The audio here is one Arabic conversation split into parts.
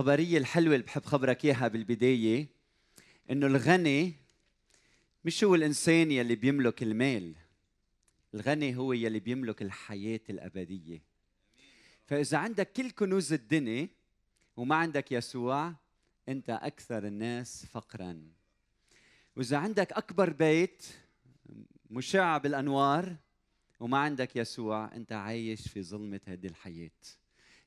الخبرية الحلوة اللي بحب خبرك إياها بالبداية إنه الغني مش هو الإنسان يلي بيملك المال الغني هو يلي بيملك الحياة الأبدية. فإذا عندك كل كنوز الدنيا وما عندك يسوع أنت أكثر الناس فقرا. وإذا عندك أكبر بيت مشع بالأنوار وما عندك يسوع أنت عايش في ظلمة هذه الحياة.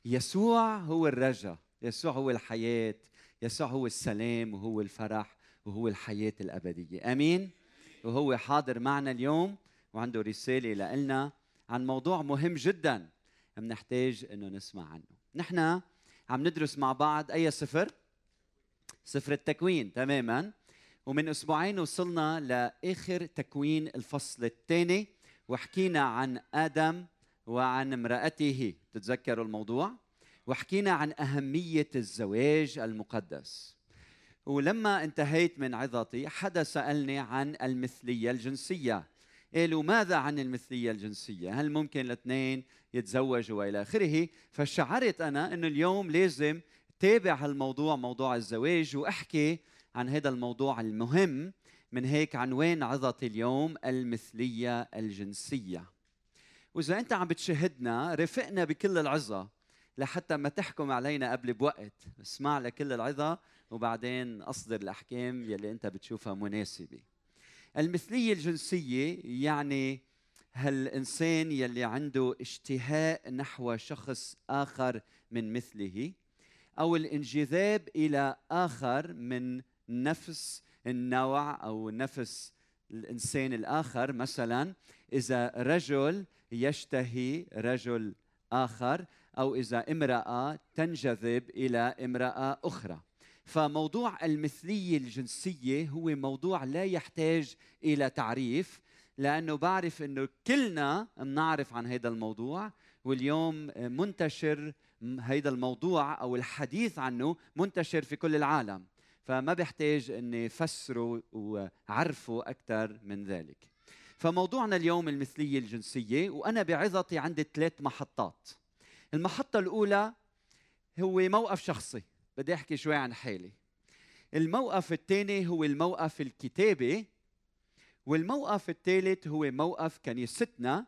يسوع هو الرجا. يسوع هو الحياة يسوع هو السلام وهو الفرح وهو الحياة الأبدية. آمين؟ وهو حاضر معنا اليوم وعنده رسالة لنا عن موضوع مهم جدا بنحتاج إنه نسمع عنه. نحن عم ندرس مع بعض أي سفر؟ سفر التكوين. تماما. ومن أسبوعين وصلنا لآخر تكوين الفصل الثاني وحكينا عن آدم وعن امرأته. تتذكروا الموضوع؟ وحكينا عن أهمية الزواج المقدس. ولما انتهيت من عظتي حدا سألني عن المثلية الجنسية. قالوا ماذا عن المثلية الجنسية؟ هل ممكن الاثنين يتزوجوا وإلى آخره؟ فشعرت أنا إنه اليوم لازم تابع هالموضوع موضوع الزواج وأحكي عن هذا الموضوع المهم من هيك عنوان عظتي اليوم المثلية الجنسية. وإذا أنت عم بتشاهدنا رافقنا بكل العظة. لحتى ما تحكم علينا قبل بوقت. اسمع لكل العظة وبعدين أصدر الأحكام يلي أنت بتشوفها مناسبة. المثلية الجنسية يعني هالإنسان يلي عنده اشتهاء نحو شخص آخر من مثله أو الانجذاب إلى آخر من نفس النوع أو نفس الإنسان الآخر. مثلا إذا رجل يشتهي رجل آخر أو إذا امرأة تنجذب إلى امرأة أخرى. فموضوع المثلية الجنسية هو موضوع لا يحتاج إلى تعريف لأنه بعرف إنه كلنا بنعرف عن هذا الموضوع واليوم منتشر هذا الموضوع أو الحديث عنه منتشر في كل العالم. فما بيحتاج إني فسره وعرفه أكثر من ذلك. فموضوعنا اليوم المثلية الجنسية وأنا بعظتي عندي ثلاث محطات. المحطة الأولى هو موقف شخصي. بدي أحكي شوي عن حالي. الموقف الثاني هو الموقف الكتابي والموقف الثالث هو موقف كنيستنا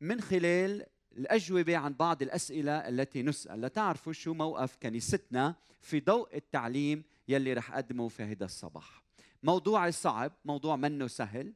من خلال الأجوبة عن بعض الأسئلة التي نسأل. لتعرفوا شو موقف كنيستنا في ضوء التعليم يلي رح أقدمه في هذا الصباح. موضوع صعب موضوع منه سهل.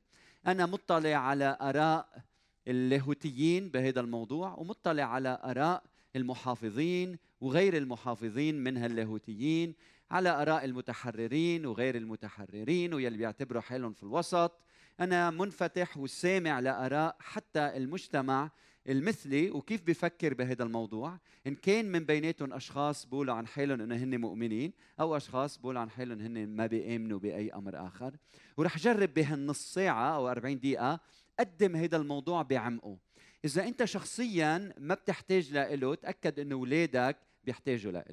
أنا مطلع على آراء اللاهوتيين بهذا الموضوع ومطلع على آراء المحافظين وغير المحافظين منها اللاهوتيين على آراء المتحررين وغير المتحررين ويلي بيعتبروا حالهم في الوسط. أنا منفتح وسامع لآراء حتى المجتمع المثلي وكيف بفكر بهذا الموضوع. إن كان من بيناتهم أشخاص بيقولوا عن حالهم إنه هن مؤمنين أو أشخاص بيقولوا عن حالهم هن ما بيآمنوا بأي أمر آخر. ورح جرب بهالنص ساعة أو 40 دقيقة قدم هذا الموضوع بعمقه. إذا أنت شخصيا ما بتحتاج له تأكد إنه اولادك بيحتاجوا له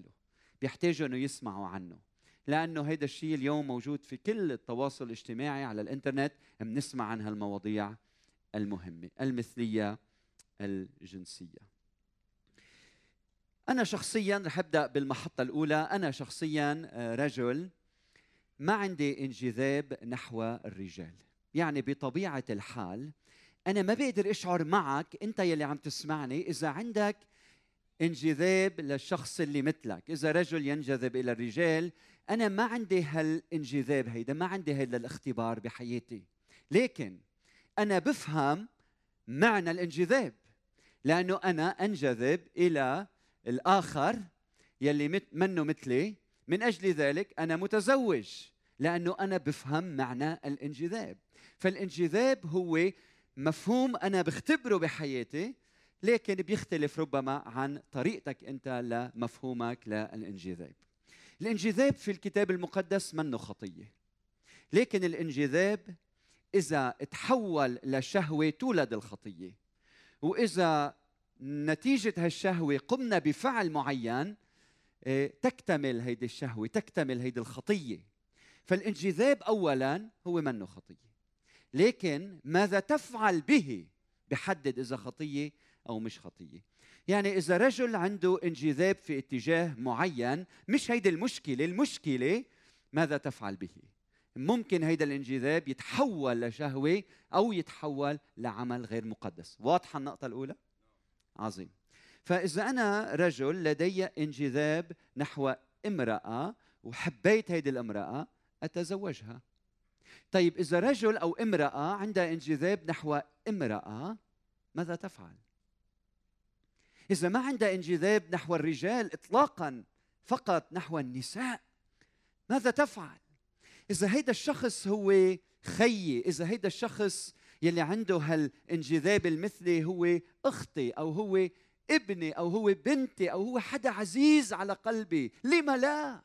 بيحتاجوا إنه يسمعوا عنه. لأنه هذا الشيء اليوم موجود في كل التواصل الاجتماعي على الإنترنت بنسمع عن هالمواضيع المهمة المثلية الجنسية. أنا شخصيا رح أبدأ بالمحطة الأولى. أنا شخصيا آه، رجل ما عندي انجذاب نحو الرجال. يعني بطبيعة الحال أنا ما بقدر أشعر معك أنت يلي عم تسمعني إذا عندك انجذاب للشخص اللي مثلك إذا رجل ينجذب إلى الرجال أنا ما عندي هالانجذاب هيدا ما عندي هذا الاختبار بحياتي. لكن أنا بفهم معنى الانجذاب لأنه أنا أنجذب إلى الآخر يلي منه مثلي من أجل ذلك أنا متزوج. لأنه أنا بفهم معنى الانجذاب. فالانجذاب هو مفهوم أنا بختبره بحياتي لكن بيختلف ربما عن طريقتك أنت لمفهومك للانجذاب. الانجذاب في الكتاب المقدس منه خطية. لكن الانجذاب إذا تحول لشهوة تولد الخطية. وإذا نتيجة هالشهوة قمنا بفعل معين إيه، تكتمل هيدي الشهوة تكتمل هيدي الخطية. فالانجذاب اولا هو منه خطيه لكن ماذا تفعل به بحدد إذا خطية أو مش خطية؟ يعني إذا رجل عنده انجذاب في اتجاه معين مش هيدي المشكلة المشكلة ماذا تفعل به؟ ممكن هيدا الانجذاب يتحول لشهوة أو يتحول لعمل غير مقدس. واضحة النقطة الأولى؟ عظيم. فإذا أنا رجل لدي انجذاب نحو امرأة وحبيت هيدي الامرأة أتزوجها. طيب إذا رجل أو امرأة عندها انجذاب نحو امرأة ماذا تفعل؟ إذا ما عندها انجذاب نحو الرجال اطلاقا فقط نحو النساء ماذا تفعل؟ إذا هيدا الشخص هو خيي إذا هيدا الشخص يلي عنده هالانجذاب المثلي هو أختي أو هو ابني أو هو بنتي أو هو حدا عزيز على قلبي لما لا؟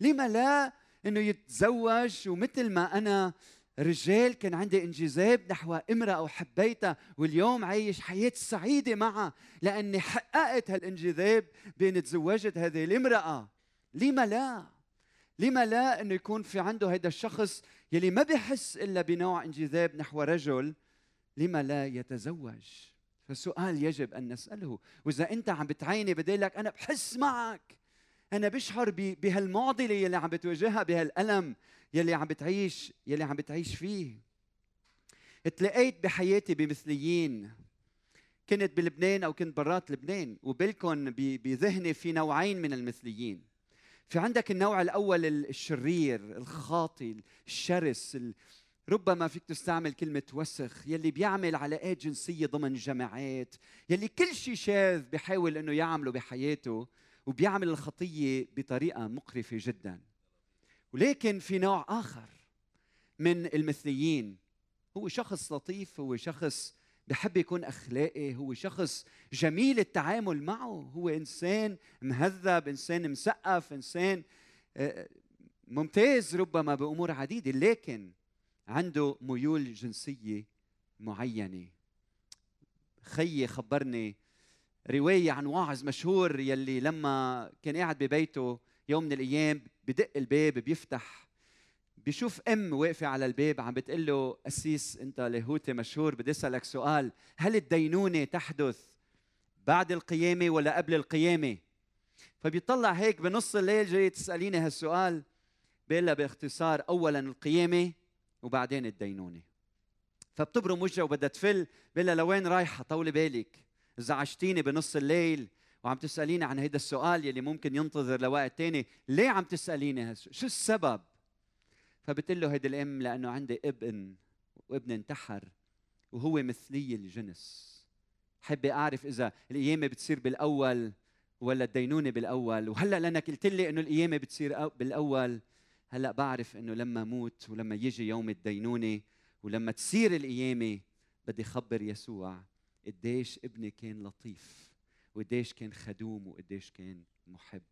لما لا إنه يتزوج ومثل ما أنا رجال كان عندي انجذاب نحو امرأة وحبيتها واليوم عايش حياة سعيدة معها لأني حققت هالانجذاب بين تزوجت هذه الامرأة. لما لا؟ لما لا إنه يكون في عنده هذا الشخص يلي ما بيحس إلا بنوع انجذاب نحو رجل؟ لما لا يتزوج. فالسؤال يجب أن نسأله وإذا أنت عم بتعيني بدي لك أنا بحس معك. أنا بشعر بهالمعضله يلي عم بتواجهها بهالألم يلي عم بتعيش يلي عم بتعيش فيه. تلاقيت بحياتي بمثليين. كنت بلبنان أو كنت برات لبنان وبلكن بذهني في نوعين من المثليين. في عندك النوع الأول الشرير الخاطي الشرس ربما فيك تستعمل كلمة وسخ يلي بيعمل علاقات جنسية ضمن جماعات يلي كل شيء شاذ بيحاول إنه يعمله بحياته. وبيعمل الخطية بطريقة مقرفة جدا. ولكن في نوع آخر من المثليين. هو شخص لطيف هو شخص بحب يكون أخلاقي هو شخص جميل التعامل معه. هو إنسان مهذب إنسان مثقف إنسان آه، ممتاز ربما بأمور عديدة لكن عنده ميول جنسية معينة. خيي خبرني رواية عن واعظ مشهور يلي لما كان قاعد ببيته يوم من الأيام بدق الباب بيفتح بيشوف أم واقفة على الباب عم بتقول له قسيس أنت لاهوتي مشهور بدي أسألك سؤال هل الدينونة تحدث بعد القيامة ولا قبل القيامة؟ فبيطلع هيك بنص الليل جاي تسأليني هالسؤال بقول لها باختصار اولا القيامة وبعدين الدينونة. فبتبرم وجهها وبدها تفل بقول لها لوين رايحة؟ طولي بالك. زعجتيني بنص الليل وعم تسأليني عن هيدا السؤال يلي ممكن ينتظر لوقت تاني. ليه عم تسأليني شو السبب؟ فبتقول له هيدي الأم لأنه عندي ابن وابن انتحر وهو مثلي الجنس. حابة أعرف إذا القيامة بتصير بالأول ولا الدينونة بالأول. وهلأ لأنك قلت لي إنه القيامة بتصير بالأول هلأ بعرف إنه لما موت ولما يجي يوم الدينونة ولما تصير القيامة بدي خبر يسوع. قديش ابني كان لطيف وقديش كان خدوم وقديش كان محب.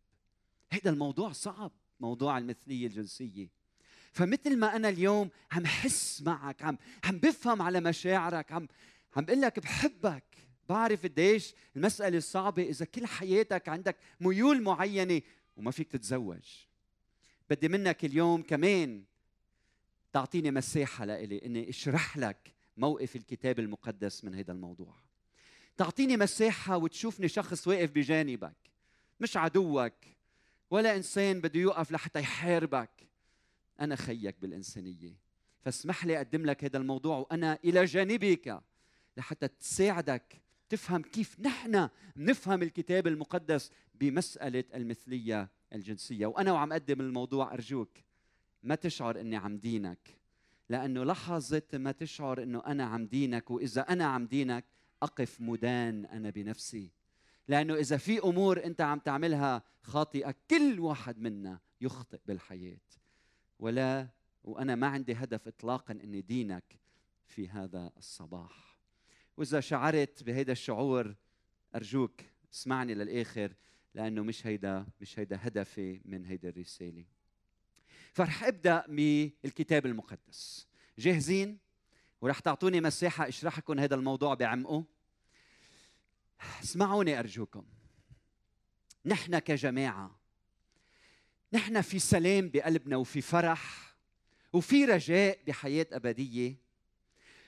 هيدا الموضوع صعب موضوع المثلية الجنسية. فمثل ما أنا اليوم عم حس معك عم عم بفهم على مشاعرك عم عم بقول لك بحبك. بعرف قديش المسألة صعبة إذا كل حياتك عندك ميول معينة وما فيك تتزوج. بدي منك اليوم كمان تعطيني مساحة لإلي إني أشرح لك موقف الكتاب المقدس من هذا الموضوع. تعطيني مساحة وتشوفني شخص واقف بجانبك. مش عدوك ولا إنسان بده يوقف لحتى يحاربك. أنا خيك بالإنسانية. فاسمح لي أقدم لك هذا الموضوع وأنا إلى جانبك لحتى تساعدك تفهم كيف نحن نفهم الكتاب المقدس بمسألة المثلية الجنسية. وأنا وعم أقدم الموضوع أرجوك ما تشعر أني عم دينك لأنه لحظة ما تشعر أنه أنا عم دينك وإذا أنا عم دينك أقف مدان أنا بنفسي. لأنه إذا في أمور أنت عم تعملها خاطئة كل واحد منا يخطئ بالحياة. ولا وأنا ما عندي هدف اطلاقا إني دينك في هذا الصباح. وإذا شعرت بهذا الشعور أرجوك اسمعني للآخر لأنه مش هيدا مش هيدا هدفي من هيدا الرسالة. فرح أبدأ بالكتاب المقدس. جاهزين؟ ورح تعطوني مساحة اشرح لكم هذا الموضوع بعمقه. اسمعوني أرجوكم. نحن كجماعة نحن في سلام بقلبنا وفي فرح وفي رجاء بحياة أبدية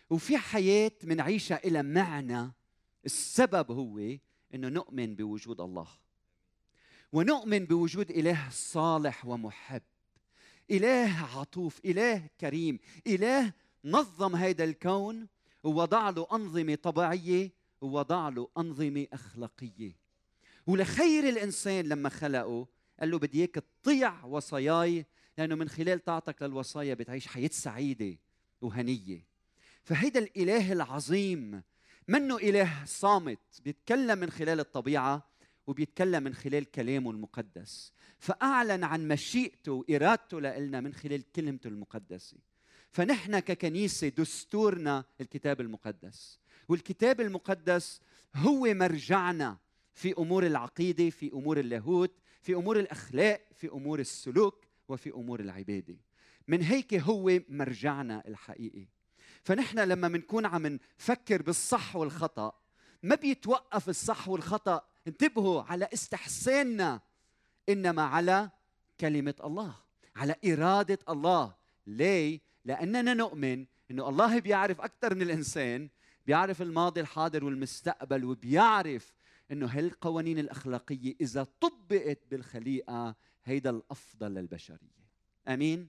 وفي حياة منعيشها إلى معنى. السبب هو إنه نؤمن بوجود الله. ونؤمن بوجود إله صالح ومحب. إله عطوف إله كريم إله نظم هذا الكون ووضع له أنظمة طبيعية ووضع له أنظمة أخلاقية. ولخير الإنسان لما خلقه قال له بدي إياك تطيع وصاياي لأنه من خلال طاعتك للوصايا بتعيش حياة سعيدة وهنية. فهيدا الإله العظيم منه إله صامت بيتكلم من خلال الطبيعة وبيتكلم من خلال كلامه المقدس. فأعلن عن مشيئته وإرادته لنا من خلال كلمته المقدسة. فنحن ككنيسة دستورنا الكتاب المقدس. والكتاب المقدس هو مرجعنا في أمور العقيدة في أمور اللاهوت في أمور الأخلاق في أمور السلوك وفي أمور العبادة. من هيك هو مرجعنا الحقيقي. فنحن لما بنكون عم نفكر بالصح والخطأ ما بيتوقف الصح والخطأ. انتبهوا على استحساننا إنما على كلمة الله على إرادة الله. ليه؟ لأننا نؤمن إنه الله بيعرف أكثر من الإنسان بيعرف الماضي الحاضر والمستقبل وبيعرف إنه هالقوانين الأخلاقية إذا طبقت بالخليقة هيدا الأفضل للبشرية. آمين؟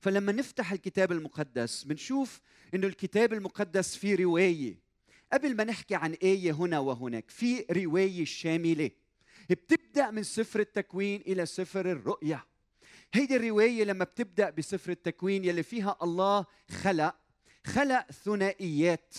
فلما نفتح الكتاب المقدس بنشوف إنه الكتاب المقدس فيه رواية. قبل ما نحكي عن آية هنا وهناك في رواية شاملة. بتبدأ من سفر التكوين إلى سفر الرؤيا هيدي الرواية لما بتبدأ بسفر التكوين يلي فيها الله خلق خلق ثنائيات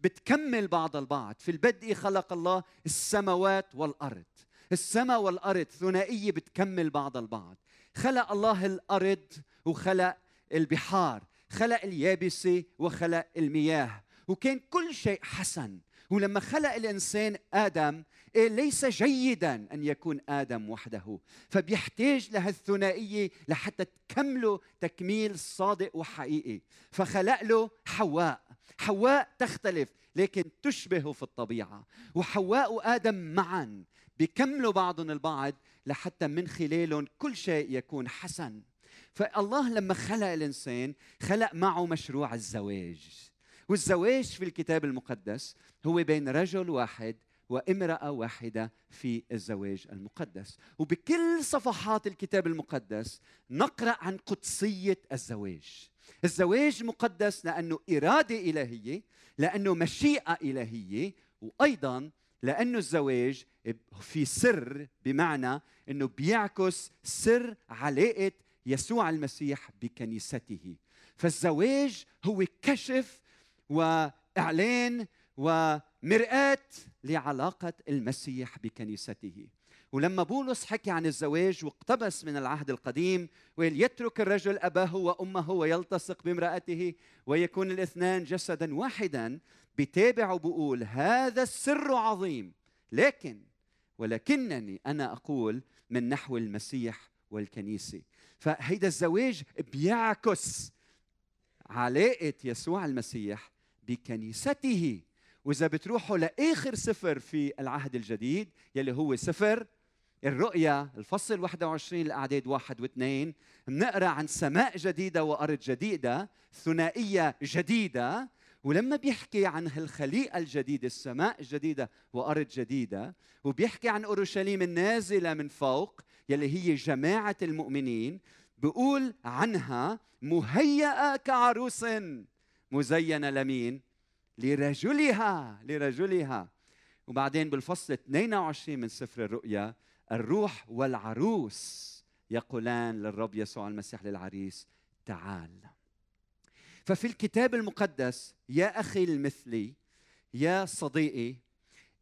بتكمل بعض البعض. في البدء خلق الله السماوات والأرض. السماء والأرض ثنائية بتكمل بعض البعض. خلق الله الأرض وخلق البحار خلق اليابسة وخلق المياه. وكان كل شيء حسن. ولما خلق الإنسان آدم ليس جيدا أن يكون آدم وحده. فبيحتاج لهالثنائيه لحتى تكمله تكميل صادق وحقيقي. فخلق له حواء. حواء تختلف لكن تشبهه في الطبيعة. وحواء وآدم معا. بيكملوا بعضهم البعض لحتى من خلالهم كل شيء يكون حسن. فالله لما خلق الإنسان خلق معه مشروع الزواج. والزواج في الكتاب المقدس هو بين رجل واحد وامرأة واحدة في الزواج المقدس. وبكل صفحات الكتاب المقدس نقرأ عن قدسية الزواج. الزواج مقدس لأنه إرادة إلهية لأنه مشيئة إلهية وأيضا لأنه الزواج في سر بمعنى أنه بيعكس سر علاقة يسوع المسيح بكنيسته. فالزواج هو كشف وإعلان ومرآة لعلاقة المسيح بكنيسته. ولما بولس حكي عن الزواج واقتبس من العهد القديم ويل يترك الرجل أباه وأمه ويلتصق بامرأته ويكون الاثنان جسدا واحدا بتابع وبقول هذا السر عظيم. لكن ولكنني أنا أقول من نحو المسيح والكنيسة. فهيدا الزواج بيعكس علاقة يسوع المسيح بكنيسته. وإذا بتروحوا لآخر سفر في العهد الجديد يلي هو سفر الرؤيا الفصل 21 الأعداد واحد واثنين بنقرأ عن سماء جديدة وأرض جديدة ثنائية جديدة ولما بيحكي عن الخليقة الجديدة السماء الجديدة وأرض جديدة وبيحكي عن أورشليم النازلة من فوق يلي هي جماعة المؤمنين بيقول عنها مهيئة كعروس مزينة لمين؟ لرجلها لرجلها. وبعدين بالفصل 22 من سفر الرؤيا الروح والعروس يقولان للرب يسوع المسيح للعريس تعال. ففي الكتاب المقدس يا أخي المثلي يا صديقي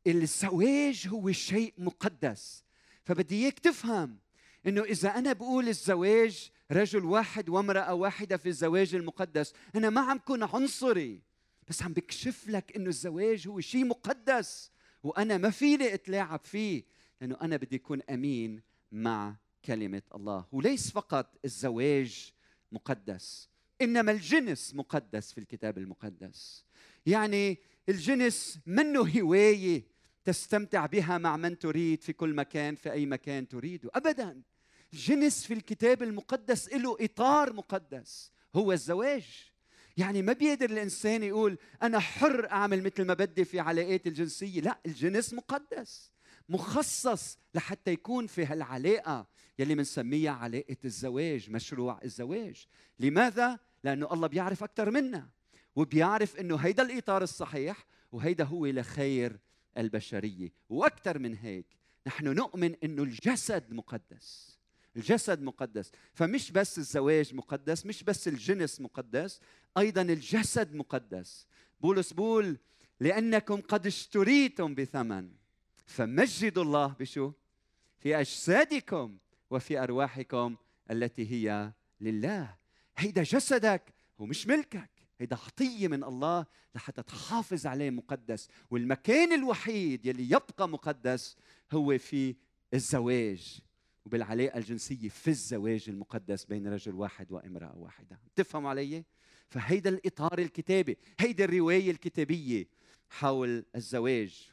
الزواج هو شيء مقدس. فبدي إياك تفهم إنه إذا أنا بقول الزواج رجل واحد وامرأة واحدة في الزواج المقدس أنا ما عم كون عنصري. بس عم بكشف لك إنه الزواج هو شيء مقدس وأنا ما فيني إتلاعب فيه لأنه أنا بدي أكون أمين مع كلمة الله وليس فقط الزواج مقدس إنما الجنس مقدس في الكتاب المقدس. يعني الجنس منه هواية تستمتع بها مع من تريد في كل مكان في أي مكان تريده ابدا. الجنس في الكتاب المقدس له إطار مقدس هو الزواج. يعني ما بيقدر الإنسان يقول أنا حر أعمل مثل ما بدي في علاقاتي الجنسية. لا الجنس مقدس مخصص لحتى يكون في هالعلاقة يلي بنسميها علاقة الزواج مشروع الزواج. لماذا؟ لأنه الله بيعرف أكثر منا وبيعرف إنه هيدا الإطار الصحيح وهيدا هو لخير البشرية. وأكثر من هيك نحن نؤمن إنه الجسد مقدس. الجسد مقدس. فمش بس الزواج مقدس مش بس الجنس مقدس أيضا الجسد مقدس. بولس بول لأنكم قد اشتريتم بثمن. فمجدوا الله بشو؟ في أجسادكم وفي أرواحكم التي هي لله. هيدا جسدك هو مش ملكك. هيدا عطية من الله لحتى تحافظ عليه مقدس. والمكان الوحيد يلي يبقى مقدس هو في الزواج. وبالعلاقة الجنسية في الزواج المقدس بين رجل واحد وامرأة واحدة. تفهم علي؟ فهيدا الإطار الكتابي هيدا الرواية الكتابية حول الزواج.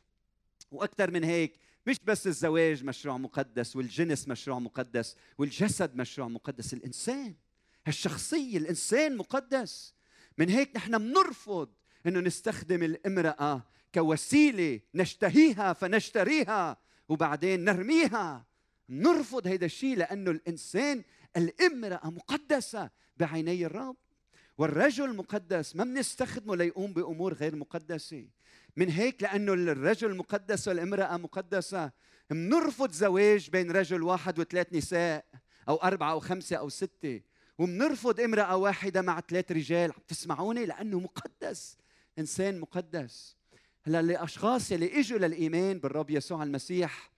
وأكثر من هيك مش بس الزواج مشروع مقدس والجنس مشروع مقدس والجسد مشروع مقدس الإنسان الشخصية الإنسان مقدس. من هيك نحن بنرفض إنه نستخدم الامرأة كوسيلة نشتهيها فنشتريها وبعدين نرميها. نرفض هذا الشيء لأنه الإنسان الامرأة مقدسة بعيني الرب. والرجل مقدس ما بنستخدمه ليقوم بأمور غير مقدسة. من هيك لأنه الرجل مقدس والامرأة مقدسة. بنرفض زواج بين رجل واحد وثلاث نساء أو أربعة أو خمسة أو ستة. وبنرفض امرأة واحدة مع ثلاث رجال. عم تسمعوني؟ لأنه مقدس. إنسان مقدس. هلأ الأشخاص يلي إجوا للإيمان بالرب يسوع المسيح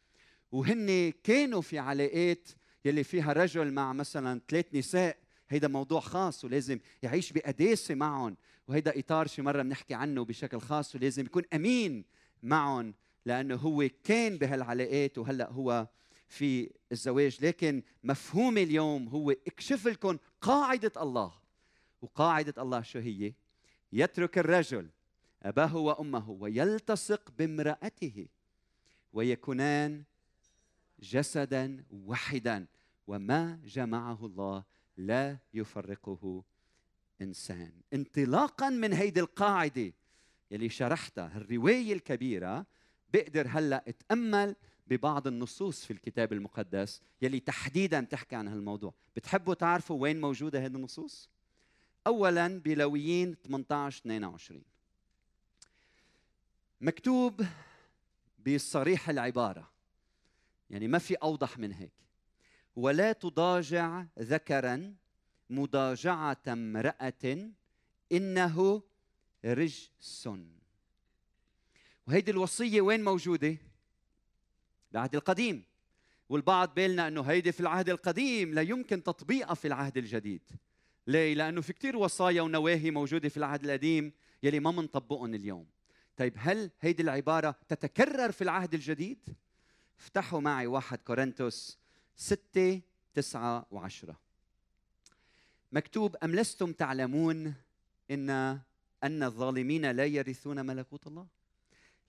وهن كانوا في علاقات يلي فيها رجل مع مثلا ثلاث نساء. هيدا موضوع خاص ولازم يعيش بقداسة معهم. وهيدا إطار شي مرة بنحكي عنه بشكل خاص ولازم يكون أمين معهم لأنه هو كان بهالعلاقات وهلأ هو في الزواج. لكن مفهومي اليوم هو اكشف لكم قاعدة الله. وقاعدة الله شو هي؟ يترك الرجل أباه وأمه ويلتصق بامرأته. ويكونان جسدا واحدا وما جمعه الله لا يفرقه إنسان. انطلاقا من هيدي القاعدة يلي شرحتها الرواية الكبيرة بقدر هلأ اتأمل ببعض النصوص في الكتاب المقدس يلي تحديدا تحكي عن هالموضوع. بتحبوا تعرفوا وين موجودة هذه النصوص؟ اولا بلويين 18 22 مكتوب بصريح العبارة يعني ما في أوضح من هيك. ولا تضاجع ذكرا مضاجعة امرأة إنه رجس. وهيدي الوصية وين موجودة؟ العهد القديم. والبعض بيلنا إنه هيدي في العهد القديم لا يمكن تطبيقها في العهد الجديد. ليه؟ لأنه في كثير وصايا ونواهي موجودة في العهد القديم يلي ما منطبقهم اليوم. طيب هل هيدي العبارة تتكرر في العهد الجديد؟ افتحوا معي واحد كورنثوس ستة تسعة وعشرة. مكتوب أم لستم تعلمون إن أن الظالمين لا يرثون ملكوت الله؟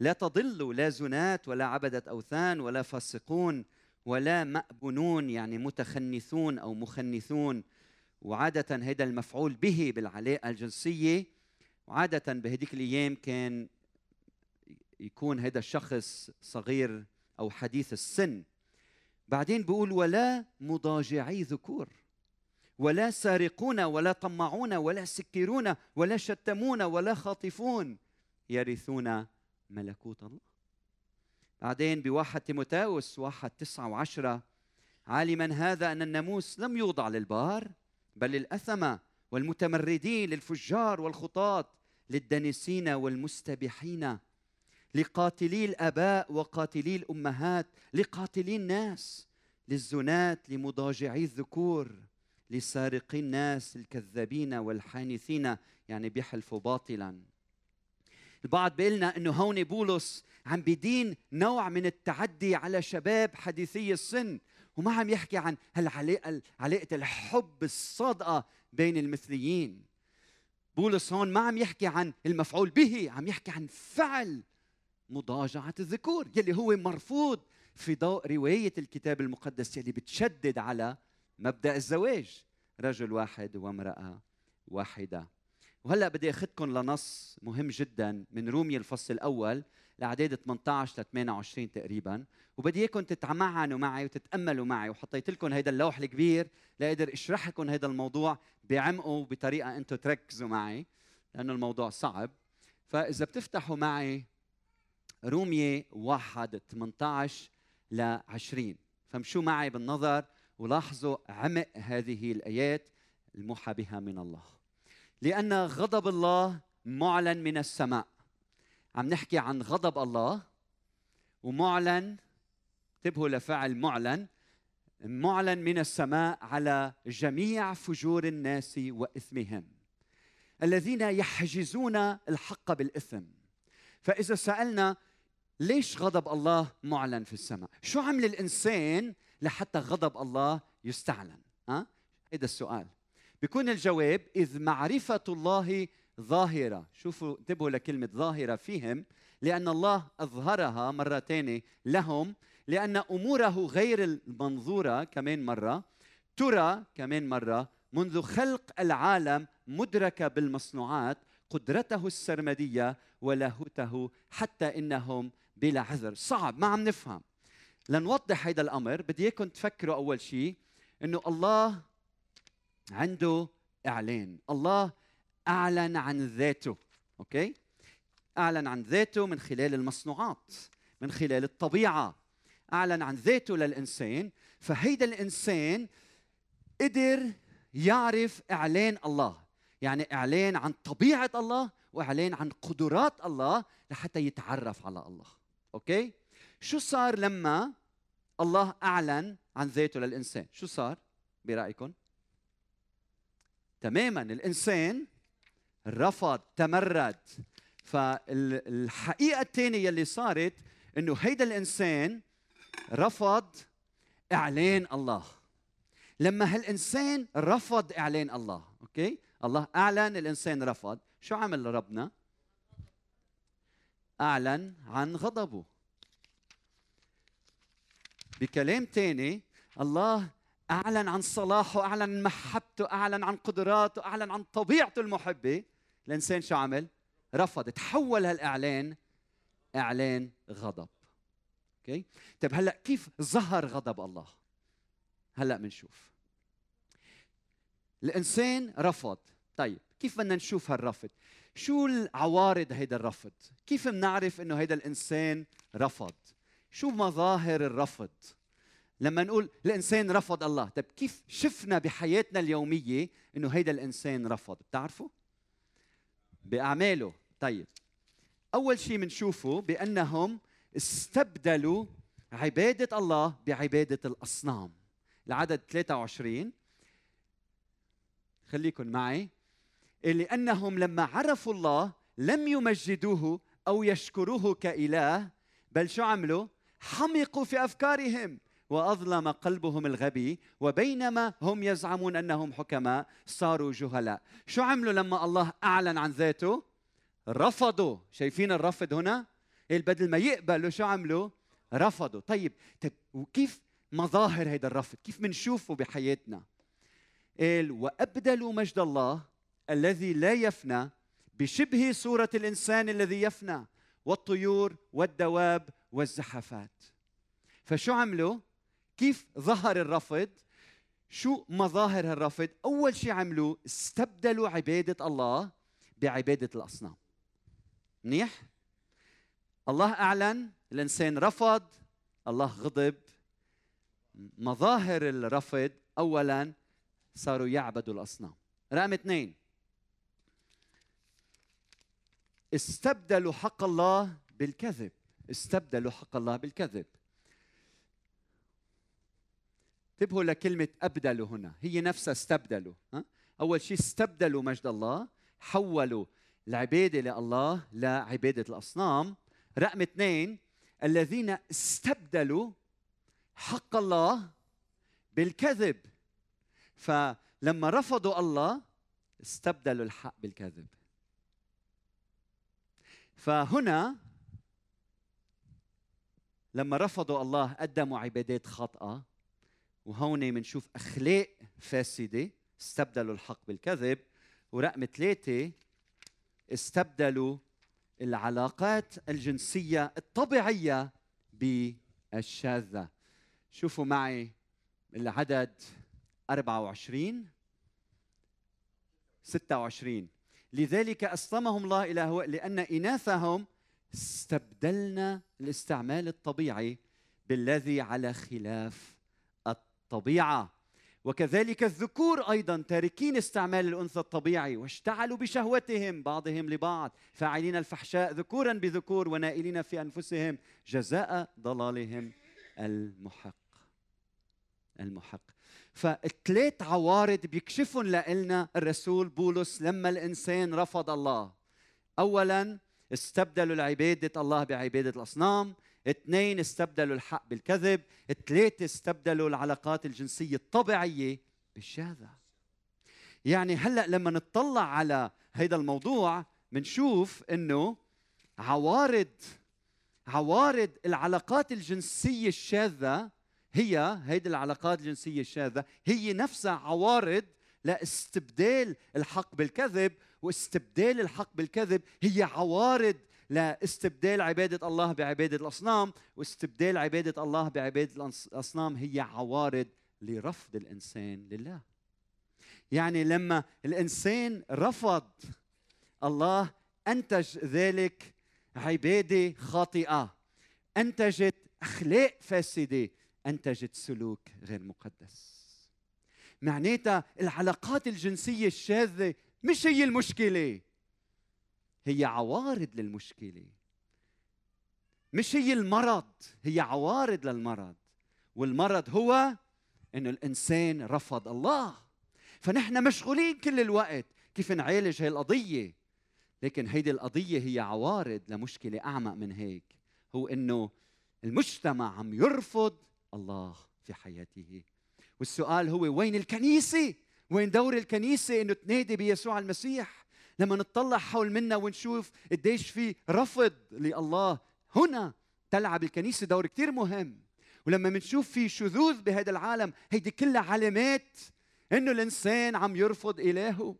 لا تضلوا لا زنات ولا عبدة أوثان ولا فاسقون ولا مأبنون يعني متخنثون أو مخنثون وعادة هذا المفعول به بالعلاقة الجنسية وعادة بهديك الأيام كان يكون هذا الشخص صغير أو حديث السن. بعدين بيقول ولا مضاجعي ذكور ولا سارقون ولا طمعون ولا سكرون ولا شتمون ولا خاطفون. يرثون ملكوت الله. بعدين بواحد تيموتاوس واحد تسعة وعشرة عالما هذا أن الناموس لم يوضع للبار بل للأثمة والمتمردين للفجار والخطاة للدنسين والمستبحين. لقاتلي الآباء وقاتلي الأمهات لقاتلي الناس للزنات لمضاجعي الذكور لسارقي الناس الكذابين والحانثين يعني بيحلفوا باطلا. البعض بيقلنا إنه هون بولس عم بدين نوع من التعدي على شباب حديثي السن وما عم يحكي عن هالعلاقة علاقة الحب الصادقة بين المثليين. بولس هون ما عم يحكي عن المفعول به عم يحكي عن فعل مضاجعة الذكور يلي هو مرفوض في ضوء رواية الكتاب المقدس يلي بتشدد على مبدأ الزواج رجل واحد وامرأة واحدة. وهلأ بدي اخذكم لنص مهم جدا من روميا الفصل الأول لاعداد 18 ل 28 تقريبا. وبدي اياكم تتمعنوا معي وتتأملوا معي وحطيت لكم هذا اللوح الكبير لأقدر اشرح لكم هذا الموضوع بعمقه وبطريقة أنتم تركزوا معي لأنه الموضوع صعب. فإذا بتفتحوا معي رومية 1 18 ل 20 فامشوا معي بالنظر ولاحظوا عمق هذه الآيات الموحى بها من الله. لأن غضب الله معلن من السماء. عم نحكي عن غضب الله ومعلن انتبهوا لفعل معلن معلن من السماء على جميع فجور الناس وإثمهم. الذين يحجزون الحق بالإثم. فإذا سألنا ليش غضب الله معلن في السماء؟ شو عمل الإنسان لحتى غضب الله يستعلن؟ ها؟ هذا السؤال. بيكون الجواب إذ معرفة الله ظاهرة. شوفوا انتبهوا لكلمة ظاهرة فيهم لأن الله أظهرها مره ثانية لهم لأن أموره غير المنظورة كمان مرة ترى كمان مرة منذ خلق العالم مدركه بالمصنوعات قدرته السرمدية ولاهوته حتى إنهم بلا عذر. صعب ما عم نفهم. لنوضح هذا الأمر بدي إياكم تفكروا أول شيء إنه الله عنده إعلان. الله أعلن عن ذاته أوكي؟ أعلن عن ذاته من خلال المصنوعات من خلال الطبيعة. أعلن عن ذاته للإنسان فهيدا الإنسان قدر يعرف إعلان الله. يعني إعلان عن طبيعة الله وإعلان عن قدرات الله لحتى يتعرف على الله. okay؟ شو صار لما الله أعلن عن ذاته للإنسان؟ شو صار برأيكم؟ تماما الإنسان رفض تمرد. فالحقيقة الثانية اللي صارت إنه هيدا الإنسان رفض إعلان الله. لما هالإنسان رفض إعلان الله okay؟ الله أعلن الإنسان رفض. شو عمل ربنا؟ أعلن عن غضبه. بكلام تاني الله أعلن عن صلاحه أعلن عن محبته أعلن عن قدراته أعلن عن طبيعته المحبة. الإنسان شو عمل؟ رفض. تحول هالإعلان إعلان غضب. أوكي؟ طيب هلأ كيف ظهر غضب الله؟ هلأ بنشوف الإنسان رفض. طيب كيف بدنا نشوف هالرفض؟ شو العوارض هيدا الرفض؟ كيف بنعرف إنه هيدا الإنسان رفض؟ شو مظاهر الرفض؟ لما نقول الإنسان رفض الله طيب كيف شفنا بحياتنا اليومية إنه هيدا الإنسان رفض؟ بتعرفوا؟ بأعماله. طيب أول شيء بنشوفه بأنهم استبدلوا عبادة الله بعبادة الأصنام. العدد 23 خليكن معي. لأنهم لما عرفوا الله لم يمجدوه أو يشكروه كإله بل شو عملوا؟ حمقوا في أفكارهم وأظلم قلبهم الغبي وبينما هم يزعمون أنهم حكماء صاروا جهلاء. شو عملوا لما الله أعلن عن ذاته؟ رفضوا. شايفين الرفض هنا؟ بدل ما يقبلوا شو عملوا؟ رفضوا. طيب طيب وكيف مظاهر هذا الرفض؟ كيف بنشوفه بحياتنا؟ قال وأبدلوا مجد الله الذي لا يفنى بشبه صورة الإنسان الذي يفنى والطيور والدواب والزحفات. فشو عملوا؟ كيف ظهر الرفض؟ شو مظاهر الرفض؟ أول شيء عملوا استبدلوا عبادة الله بعبادة الأصنام. منيح؟ الله أعلن الإنسان رفض الله غضب. مظاهر الرفض اولا صاروا يعبدوا الأصنام. رقم اثنين استبدلوا حق الله بالكذب. استبدلوا حق الله بالكذب. انتبهوا لكلمة أبدلوا هنا. هي نفسها استبدلوا؟ أول شيء استبدلوا مجد الله حولوا العبادة لله لعبادة الأصنام. رقم اثنين الذين استبدلوا حق الله بالكذب. فلما رفضوا الله استبدلوا الحق بالكذب. فهنا لما رفضوا الله قدموا عبادات خاطئة وهون بنشوف أخلاق فاسدة استبدلوا الحق بالكذب ورقم ثلاثة استبدلوا العلاقات الجنسية الطبيعية بالشاذة. شوفوا معي العدد 24 26 لذلك أسلمهم الله إلى هو لأن إناثهم استبدلنا الاستعمال الطبيعي بالذي على خلاف الطبيعة. وكذلك الذكور أيضا تاركين استعمال الأنثى الطبيعي واشتعلوا بشهوتهم بعضهم لبعض فاعلين الفحشاء ذكورا بذكور ونائلين في أنفسهم جزاء ضلالهم المحق. المحق. فالثلاث عوارض بيكشفهم لنا الرسول بولس لما الإنسان رفض الله. اولا استبدلوا العبادة الله بعبادة الأصنام. اثنين استبدلوا الحق بالكذب. ثلاثة استبدلوا العلاقات الجنسية الطبيعية بالشهادة. يعني هلأ لما نطلع على هذا الموضوع بنشوف إنه عوارض عوارض العلاقات الجنسية الشاذة هي هيدي العلاقات الجنسية الشاذة هي نفسها عوارض لاستبدال الحق بالكذب واستبدال الحق بالكذب هي عوارض لاستبدال عبادة الله بعبادة الأصنام واستبدال عبادة الله بعبادة الأصنام هي عوارض لرفض الإنسان لله. يعني لما الإنسان رفض الله أنتج ذلك عبادة خاطئة أنتجت أخلاق فاسدة انتجت سلوك غير مقدس. معناتها العلاقات الجنسية الشاذة مش هي المشكلة هي عوارض للمشكلة. مش هي المرض هي عوارض للمرض. والمرض هو إنه الإنسان رفض الله. فنحن مشغولين كل الوقت كيف نعالج هي القضية. لكن هيدي القضية هي عوارض لمشكلة أعمق من هيك. هو إنه المجتمع عم يرفض الله في حياته والسؤال هو وين الكنيسة؟ وين دور الكنيسة إنه تنادي بيسوع المسيح؟ لما نطلع حول منا ونشوف قديش في رفض لله هنا تلعب الكنيسة دور كثير مهم ولما بنشوف في شذوذ بهذا العالم هيدي كلها علامات إنه الإنسان عم يرفض إلهه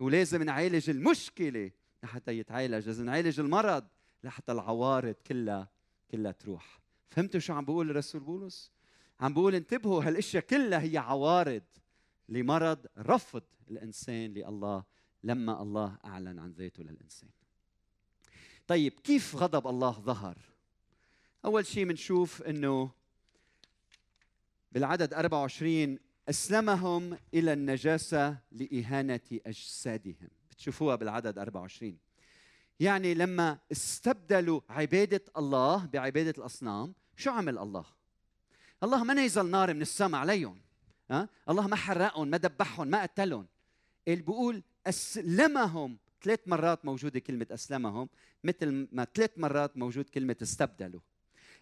ولازم نعالج المشكلة لحتى يتعالج لازم نعالج المرض لحتى العوارض كلها كلها تروح فهمتوا شو عم بقول الرسول بولس؟ عم بقول انتبهوا هالأشياء كلها هي عوارض لمرض رفض الإنسان لله لما الله أعلن عن ذاته للإنسان. طيب كيف غضب الله ظهر؟ أول شيء بنشوف إنه بالعدد 24 أسلمهم إلى النجاسة لإهانة أجسادهم بتشوفوها بالعدد 24 يعني لما استبدلوا عبادة الله بعبادة الأصنام شو عمل الله؟ الله ما نزل نار من السماء عليهم ها؟ الله ما حرقهم ما دبحهم ما قتلهم. اللي بيقول أسلمهم. ثلاث مرات موجودة كلمة أسلمهم مثل ما ثلاث مرات موجود كلمة استبدلوا.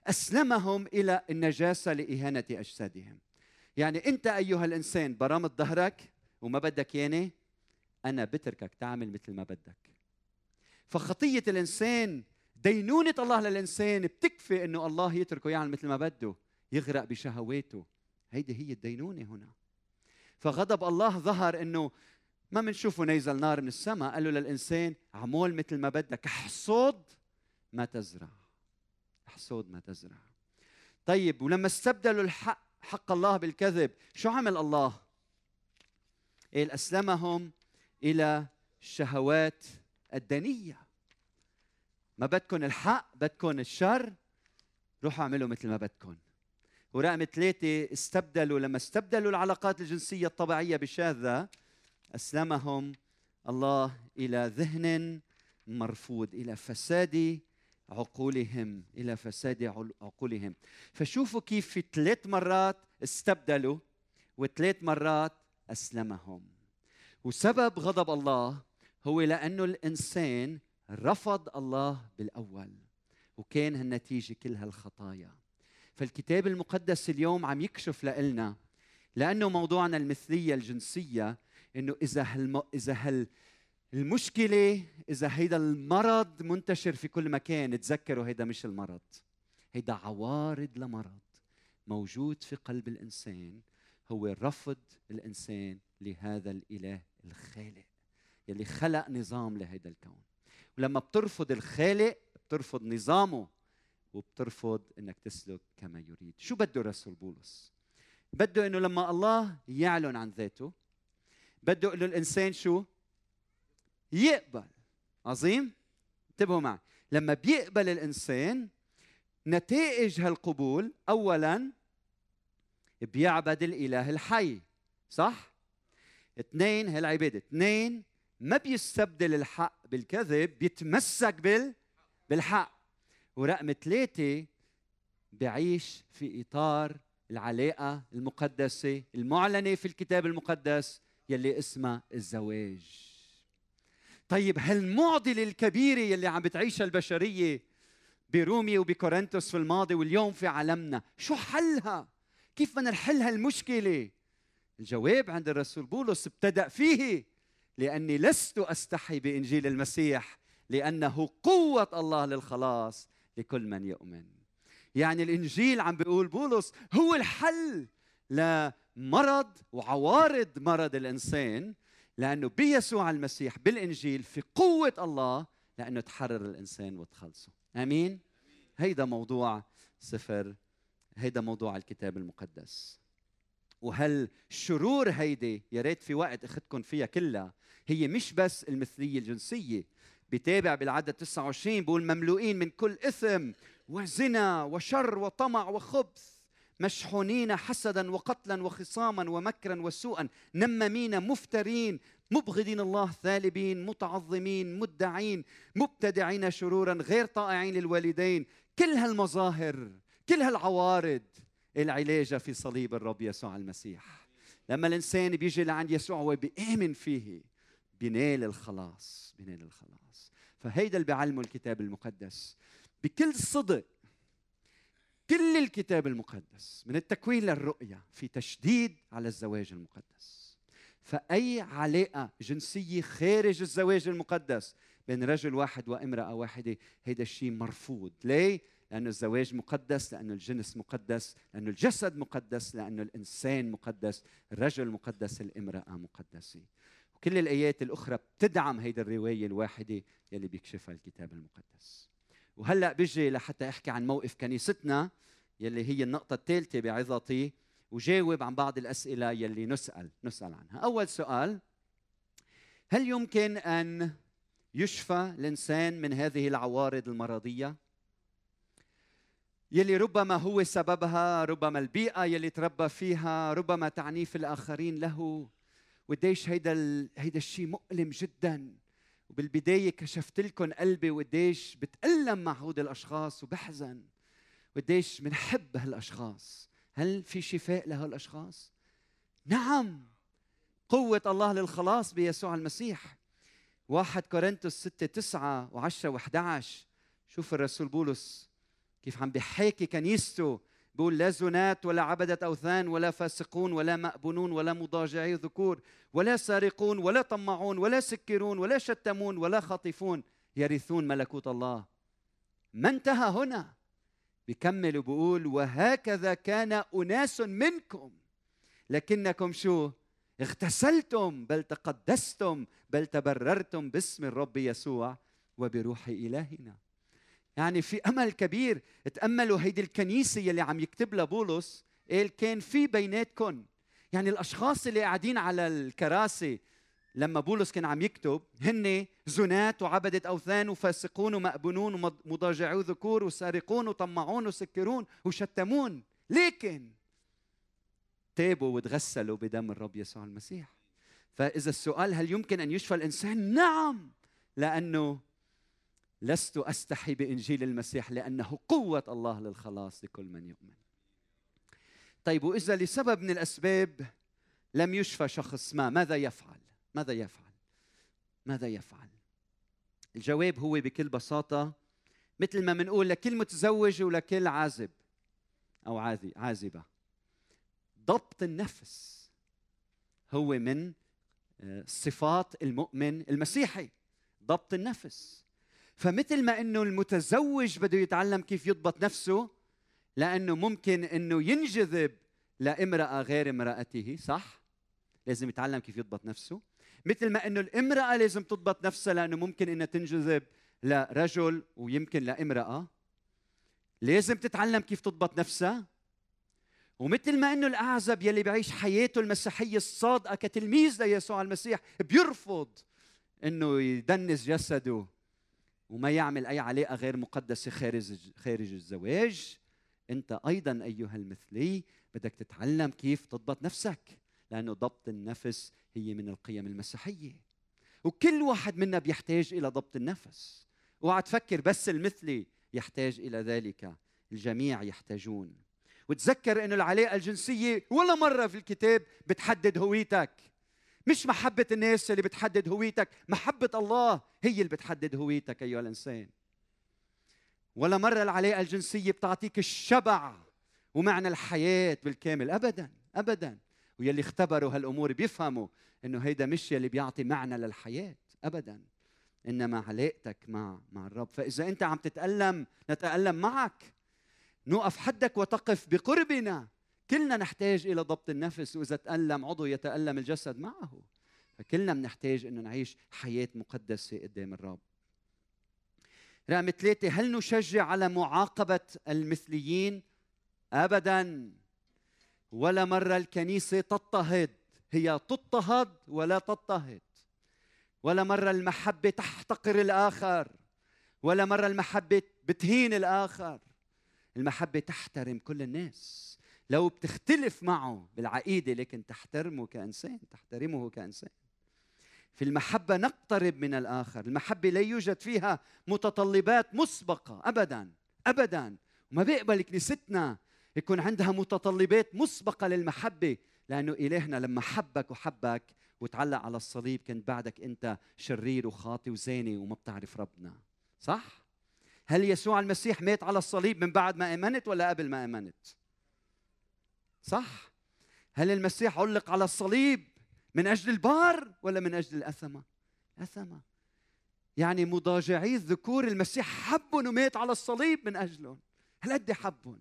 أسلمهم إلى النجاسة لإهانة أجسادهم. يعني أنت أيها الإنسان برامت ظهرك وما بدك ياني أنا بتركك تعمل مثل ما بدك. فخطية الإنسان دينونة الله للإنسان بتكفي إنه الله يتركه يعمل مثل ما بده يغرق بشهواته. هيدي هي الدينونة هنا. فغضب الله ظهر إنه ما بنشوفه نيزل نار من السماء. قال له للإنسان عمول مثل ما بدك احصد ما تزرع. احصد ما تزرع. طيب ولما استبدلوا الحق حق الله بالكذب شو عمل الله؟ قال أسلمهم إلى الشهوات الدنية. ما بدكم الحق بدكم الشر روحوا اعملوا مثل ما بدكم ورقم ثلاثة استبدلوا لما استبدلوا العلاقات الجنسية الطبيعية بالشاذة أسلمهم الله إلى ذهن مرفوض إلى فساد عقولهم إلى فساد عقولهم. فشوفوا كيف في ثلاث مرات استبدلوا وثلاث مرات أسلمهم. وسبب غضب الله هو لأنه الإنسان رفض الله بالأول وكان هالنتيجة كل هالخطايا فالكتاب المقدس اليوم عم يكشف لنا لأنه موضوعنا المثلية الجنسية إنه إذا هالم... إذا هال المشكلة إذا هيدا المرض منتشر في كل مكان تذكروا هيدا مش المرض هيدا عوارض لمرض موجود في قلب الإنسان هو رفض الإنسان لهذا الإله الخالق يلي خلق نظام لهيدا الكون. ولما بترفض الخالق بترفض نظامه وبترفض إنك تسلك كما يريد. شو بده الرسول بولس؟ بده إنه لما الله يعلن عن ذاته بده إنه الإنسان شو؟ يقبل. عظيم؟ انتبهوا معي. لما بيقبل الإنسان نتائج هالقبول اولا بيعبد الإله الحي صح؟ اثنين هالعبادة اثنين ما بيستبدل الحق بالكذب بيتمسك بال بالحق. ورقم ثلاثة بعيش في إطار العلاقة المقدسة المعلنة في الكتاب المقدس يلي اسمها الزواج. طيب هالمعضلة الكبيرة يلي عم بتعيشها البشرية بروميا وبكورنثوس في الماضي واليوم في عالمنا شو حلها؟ كيف بدنا نحل هالمشكلة؟ الجواب عند الرسول بولس ابتدأ فيه. لأني لست أستحي بإنجيل المسيح لأنه قوة الله للخلاص لكل من يؤمن. يعني الإنجيل عم بيقول بولس هو الحل لمرض وعوارض مرض الإنسان لأنه بيسوع المسيح بالإنجيل في قوة الله لأنه تحرر الإنسان وتخلصه. أمين؟ هيدا موضوع سفر هيدا موضوع الكتاب المقدس. وهالشرور هيدي يا ريت في وقت اخذكم فيها كلها. هي مش بس المثلية الجنسية. بتابع بالعدد 29 بقول مملوئين من كل إثم وزنا وشر وطمع وخبث. مشحونين حسدا وقتلا وخصاما ومكرا وسوءا. نمامين مفترين. مبغضين الله ثالبين متعظمين مدعين. مبتدعين شرورا غير طائعين للوالدين. كل هالمظاهر كل هالعوارض العلاجة في صليب الرب يسوع المسيح. لما الإنسان بيجي لعند يسوع وبيآمن فيه بينال الخلاص بينال الخلاص. فهيدا اللي بيعلمه الكتاب المقدس. بكل صدق كل الكتاب المقدس من التكوين للرؤية في تشديد على الزواج المقدس. فأي علاقة جنسية خارج الزواج المقدس بين رجل واحد وامرأة واحدة هيدا الشيء مرفوض. ليه؟ لأنه الزواج مقدس لأنه الجنس مقدس لأنه الجسد مقدس لأنه الإنسان مقدس الرجل مقدس الامرأة مقدسة. وكل الآيات الأخرى بتدعم هيدي الرواية الواحدة يلي بيكشفها الكتاب المقدس. وهلأ بيجي لحتى أحكي عن موقف كنيستنا يلي هي النقطة الثالثة بعظتي وجاوب عن بعض الأسئلة يلي نسأل نسأل عنها. أول سؤال هل يمكن أن يشفى الإنسان من هذه العوارض المرضية؟ يلي ربما هو سببها ربما البيئة يلي تربى فيها ربما تعنيف الآخرين له. وقديش هيدا ال... هيدا الشيء مؤلم جدا. وبالبداية كشفت لكم قلبي وقديش بتألم مع هود الأشخاص وبحزن. وقديش بنحب هالأشخاص. هل في شفاء لهالأشخاص؟ نعم. قوة الله للخلاص بيسوع المسيح. واحد كورنثوس ستة تسعة وعشرة وحدة عشر شوف الرسول بولس. كيف عم بيحاكي كنيسته بيقول لا زنات ولا عبدة أوثان ولا فاسقون ولا مأبونون ولا مضاجعي ذكور ولا سارقون ولا طمعون ولا سكرون ولا شتمون ولا خاطفون يرثون ملكوت الله. ما انتهى هنا. بكمل وبقول وهكذا كان أناس منكم. لكنكم شو؟ اغتسلتم بل تقدستم بل تبررتم باسم الرب يسوع وبروح إلهنا. يعني في أمل كبير. تاملوا هيدي الكنيسة يلي عم يكتب لها بولس. قال كان في بيناتكم يعني الأشخاص اللي قاعدين على الكراسي لما بولس كان عم يكتب هن زنات وعبدة أوثان وفاسقون ومأبونون ومضاجعو ذكور وسارقون وطمعون وسكرون وشتمون. لكن تابوا وتغسلوا بدم الرب يسوع المسيح. فإذا السؤال هل يمكن أن يشفى الإنسان؟ نعم. لأنه لست أستحي بإنجيل المسيح لأنه قوة الله للخلاص لكل من يؤمن. طيب وإذا لسبب من الأسباب لم يشفى شخص ما ماذا يفعل؟ ماذا يفعل؟ ماذا يفعل؟ الجواب هو بكل بساطة مثل ما بنقول لكل متزوج ولكل عازب أو عازبة. ضبط النفس هو من آه، صفات المؤمن المسيحي. ضبط النفس. فمثل ما إنه المتزوج بده يتعلم كيف يضبط نفسه لأنه ممكن إنه ينجذب لامرأة غير امرأته صح؟ لازم يتعلم كيف يضبط نفسه. مثل ما إنه الامرأة لازم تضبط نفسها لأنه ممكن إنها تنجذب لرجل ويمكن لامرأة. لازم تتعلم كيف تضبط نفسها. ومثل ما إنه الأعزب يلي بيعيش حياته المسيحية الصادقة كتلميذ ليسوع المسيح بيرفض إنه يدنس جسده. وما يعمل أي علاقة غير مقدسة خارج خارج الزواج. أنت أيضا أيها المثلي بدك تتعلم كيف تضبط نفسك لأنه ضبط النفس هي من القيم المسيحية. وكل واحد منا بيحتاج إلى ضبط النفس. أوعى تفكر بس المثلي يحتاج إلى ذلك الجميع يحتاجون. وتذكر إنه العلاقة الجنسية ولا مرة في الكتاب بتحدد هويتك. مش محبة الناس اللي بتحدد هويتك. محبة الله هي اللي بتحدد هويتك أيها الإنسان. ولا مره العلاقة الجنسية بتعطيك الشبع ومعنى الحياة بالكامل. ابدا ابدا. ويلي اختبروا هالأمور بيفهموا إنه هيدا مش يلي بيعطي معنى للحياة. ابدا. إنما علاقتك مع مع الرب. فإذا أنت عم تتألم نتألم معك. نوقف حدك وتقف بقربنا. كلنا نحتاج إلى ضبط النفس وإذا تألم عضو يتألم الجسد معه. فكلنا بنحتاج إنه نعيش حياة مقدسة قدام الرب. رقم ثلاثة هل نشجع على معاقبة المثليين؟ أبدا. ولا مرة الكنيسة تضطهد. هي تضطهد ولا تضطهد. ولا مرة المحبة تحتقر الآخر. ولا مرة المحبة بتهين الآخر. المحبة تحترم كل الناس. لو بتختلف معه بالعقيدة لكن تحترمه كإنسان تحترمه كإنسان. في المحبة نقترب من الآخر. المحبة لا يوجد فيها متطلبات مسبقة أبدا أبدا. وما بيقبل كنيستنا يكون عندها متطلبات مسبقة للمحبة لأنه إلهنا لما حبك وحبك وتعلق على الصليب كنت بعدك أنت شرير وخاطي وزاني وما بتعرف ربنا. صح؟ هل يسوع المسيح مات على الصليب من بعد ما آمنت ولا قبل ما آمنت؟ صح. هل المسيح علق على الصليب من أجل البار ولا من أجل الأثمة؟ اثمه يعني مضاجعي الذكور المسيح حبهم ومات على الصليب من أجلهم. هل قد حبهم؟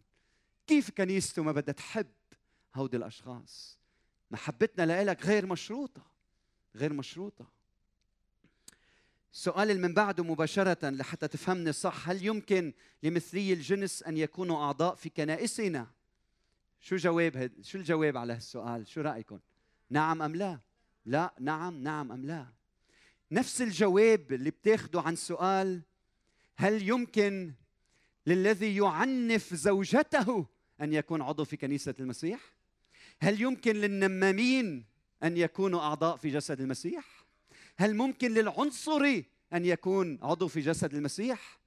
كيف كنيسته ما بدها تحب هودي الأشخاص؟ محبتنا لك غير مشروطة غير مشروطة. السؤال اللي من بعده مباشرة لحتى تفهمني صح. هل يمكن لمثلي الجنس أن يكونوا أعضاء في كنائسنا؟ شو جواب هد... شو الجواب على هالسؤال؟ شو رأيكم؟ نعم أم لا؟ لا نعم نعم أم لا؟ نفس الجواب اللي بتاخده عن سؤال هل يمكن للذي يعنف زوجته أن يكون عضو في كنيسة المسيح؟ هل يمكن للنمامين أن يكونوا أعضاء في جسد المسيح؟ هل ممكن للعنصري أن يكون عضو في جسد المسيح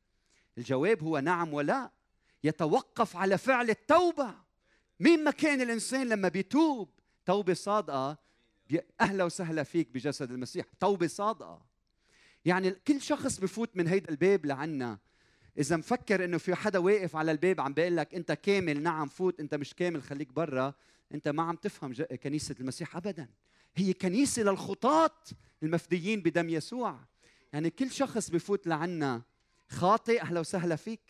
الجواب هو نعم ولا يتوقف على فعل التوبة مين ما كان الإنسان لما بيتوب؟ توبه صادقة. أهلا وسهلا فيك بجسد المسيح. توبه صادقة. يعني كل شخص بفوت من هيدا الباب لعنا. إذا مفكر إنه في حدا واقف على الباب عم بيقول لك أنت كامل نعم فوت أنت مش كامل خليك برا. أنت ما عم تفهم كنيسة المسيح ابدا. هي كنيسة للخطاة المفديين بدم يسوع. يعني كل شخص بفوت لعنا. خاطئ أهلا وسهلا فيك.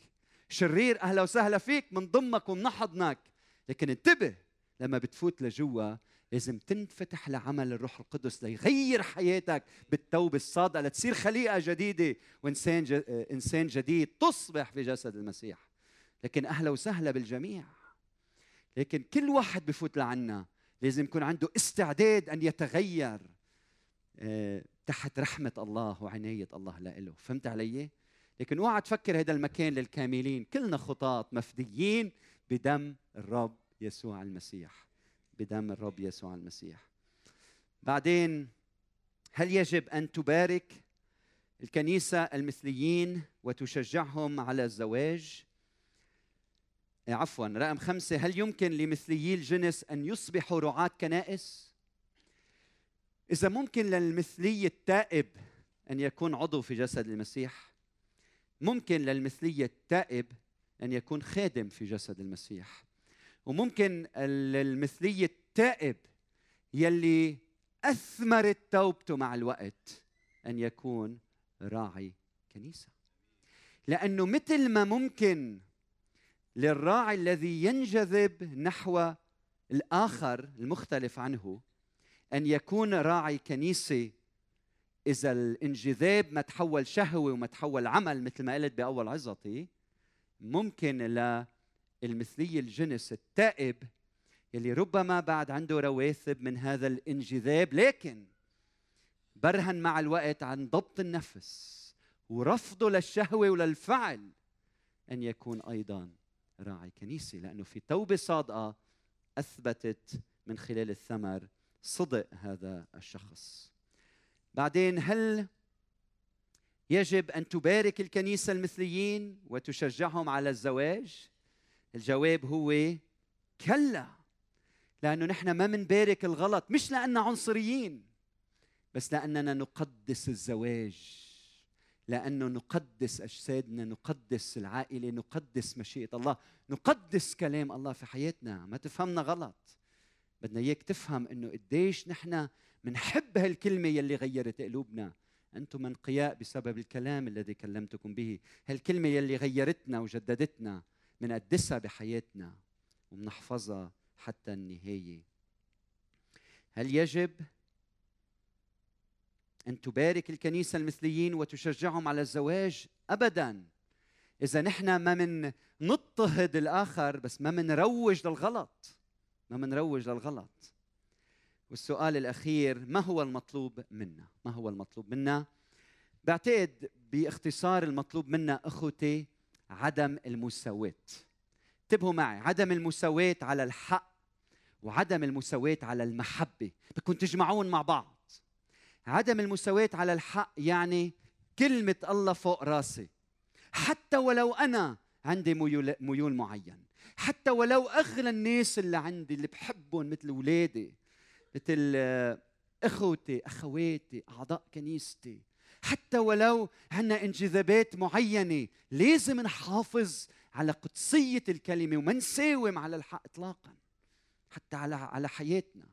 شرير أهلا وسهلا فيك. من ضمك ومن حضنك. لكن انتبه لما بتفوت لجوا لازم تنفتح لعمل الروح القدس ليغير حياتك بالتوبة الصادقة لتصير خليقة جديدة وإنسان ج... إنسان جديد تصبح في جسد المسيح. لكن أهلا وسهلا بالجميع. لكن كل واحد بفوت لعنا لازم يكون عنده استعداد أن يتغير آه، تحت رحمة الله وعناية الله له فهمت علي؟ لكن اوعى تفكر هذا المكان للكاملين. كلنا خطاة مفديين. بدم الرب يسوع المسيح. بدم الرب يسوع المسيح. بعدين هل يجب أن تبارك الكنيسة المثليين وتشجعهم على الزواج؟ إيه، عفوا رقم خمسة هل يمكن لمثليي الجنس أن يصبحوا رعاة كنائس؟ إذا ممكن للمثلي التائب أن يكون عضو في جسد المسيح. ممكن للمثلي التائب أن يكون خادم في جسد المسيح. وممكن للمثلي التائب يلي أثمرت توبته مع الوقت أن يكون راعي كنيسة. لأنه مثل ما ممكن للراعي الذي ينجذب نحو الآخر المختلف عنه أن يكون راعي كنيسة إذا الانجذاب ما تحول شهوة وما تحول عمل مثل ما قلت بأول عظتي ممكن للمثلي الجنس التائب يلي ربما بعد عنده رواسب من هذا الانجذاب لكن برهن مع الوقت عن ضبط النفس ورفضه للشهوة وللفعل أن يكون أيضا راعي كنيسة لأنه في توبة صادقة أثبتت من خلال الثمر صدق هذا الشخص. بعدين هل يجب أن تبارك الكنيسة المثليين وتشجعهم على الزواج. الجواب هو كلا لأنه نحن ما منبارك الغلط مش لأننا عنصريين بس لأننا نقدس الزواج لأنه نقدس أجسادنا نقدس العائلة نقدس مشيئة الله نقدس كلام الله في حياتنا. ما تفهمنا غلط. بدنا إياك تفهم إنه قديش نحن منحب هالكلمة يلي غيرت قلوبنا. أنتم منقياء بسبب الكلام الذي كلمتكم به. هالكلمة يلي غيرتنا وجددتنا منقدسها بحياتنا ومنحفظها حتى النهاية. هل يجب أن تبارك الكنيسة المثليين وتشجعهم على الزواج؟ ابدا. إذا نحن ما من نضطهد الآخر بس ما منروج للغلط. ما منروج للغلط. والسؤال الأخير ما هو المطلوب منا؟ ما هو المطلوب منا؟ بعتقد باختصار المطلوب منا أخوتي عدم المساواة. انتبهوا معي عدم المساواة على الحق وعدم المساواة على المحبة. بدكم تجمعون مع بعض. عدم المساواة على الحق يعني كلمة الله فوق راسي. حتى ولو أنا عندي ميول, ميول معين. حتى ولو أغلى الناس اللي عندي اللي بحبهم مثل أولادي مثل إخوتي أخواتي أعضاء كنيستي. حتى ولو عندنا انجذابات معينة لازم نحافظ على قدسية الكلمة وما نساوم على الحق اطلاقا حتى على على حياتنا.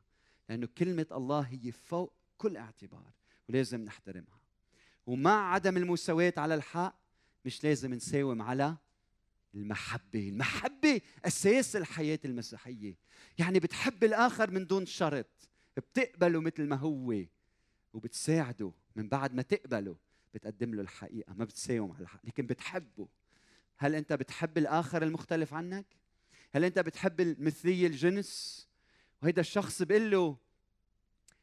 لأنه كلمة الله هي فوق كل اعتبار ولازم نحترمها. ومع عدم المساواة على الحق مش لازم نساوم على المحبة. المحبة أساس الحياة المسيحية. يعني بتحب الآخر من دون شرط. بتقبله مثل ما هو وبتساعده من بعد ما تقبله بتقدم له الحقيقة ما بتساوم على الحق لكن بتحبه هل أنت بتحب الآخر المختلف عنك؟ هل أنت بتحب المثلية الجنس؟ وهيدا الشخص بيقول له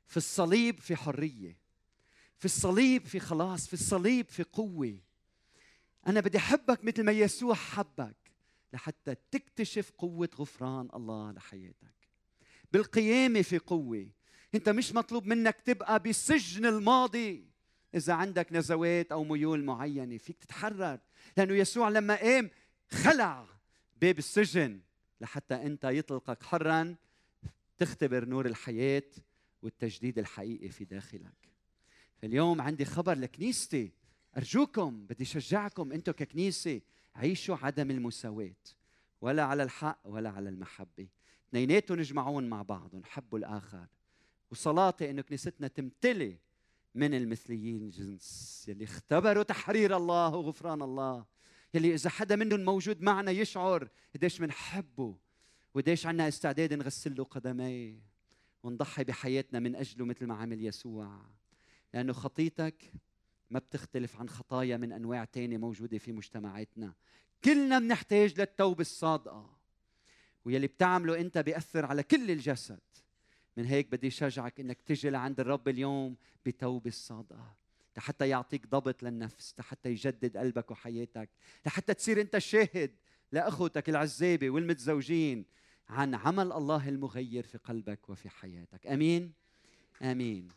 في الصليب في حرية في الصليب في خلاص في الصليب في قوة أنا بدي أحبك مثل ما يسوع حبك لحتى تكتشف قوة غفران الله لحياتك بالقيامة في قوة انت مش مطلوب منك تبقى بسجن الماضي. إذا عندك نزوات أو ميول معينة فيك تتحرر لأنه يسوع لما قام خلع باب السجن لحتى أنت يطلقك حرا تختبر نور الحياة والتجديد الحقيقي في داخلك. اليوم عندي خبر لكنيستي أرجوكم بدي شجعكم أنتم ككنيسة عيشوا عدم المساواة ولا على الحق ولا على المحبة. اثنيناتهم نجمعون مع بعض ونحبوا الآخر. وصلاتي أنه كنيستنا تمتلي من المثليين الجنس. يلي اختبروا تحرير الله وغفران الله. يلي إذا حدا منهم موجود معنا يشعر قديش بنحبه وقديش عنا استعداد نغسل له قدميه ونضحي بحياتنا من أجله مثل ما عمل يسوع. لأنه خطيتك ما بتختلف عن خطايا من أنواع تانية موجودة في مجتمعاتنا. كلنا بنحتاج للتوبة الصادقة. ويلي بتعمله أنت بيأثر على كل الجسد. من هيك بدي شجعك إنك تجي لعند الرب اليوم بتوبه الصادقه لحتى يعطيك ضبط للنفس لحتى يجدد قلبك وحياتك لحتى تصير أنت الشاهد لأخوتك العزابه والمتزوجين عن عمل الله المغير في قلبك وفي حياتك. آمين؟ آمين.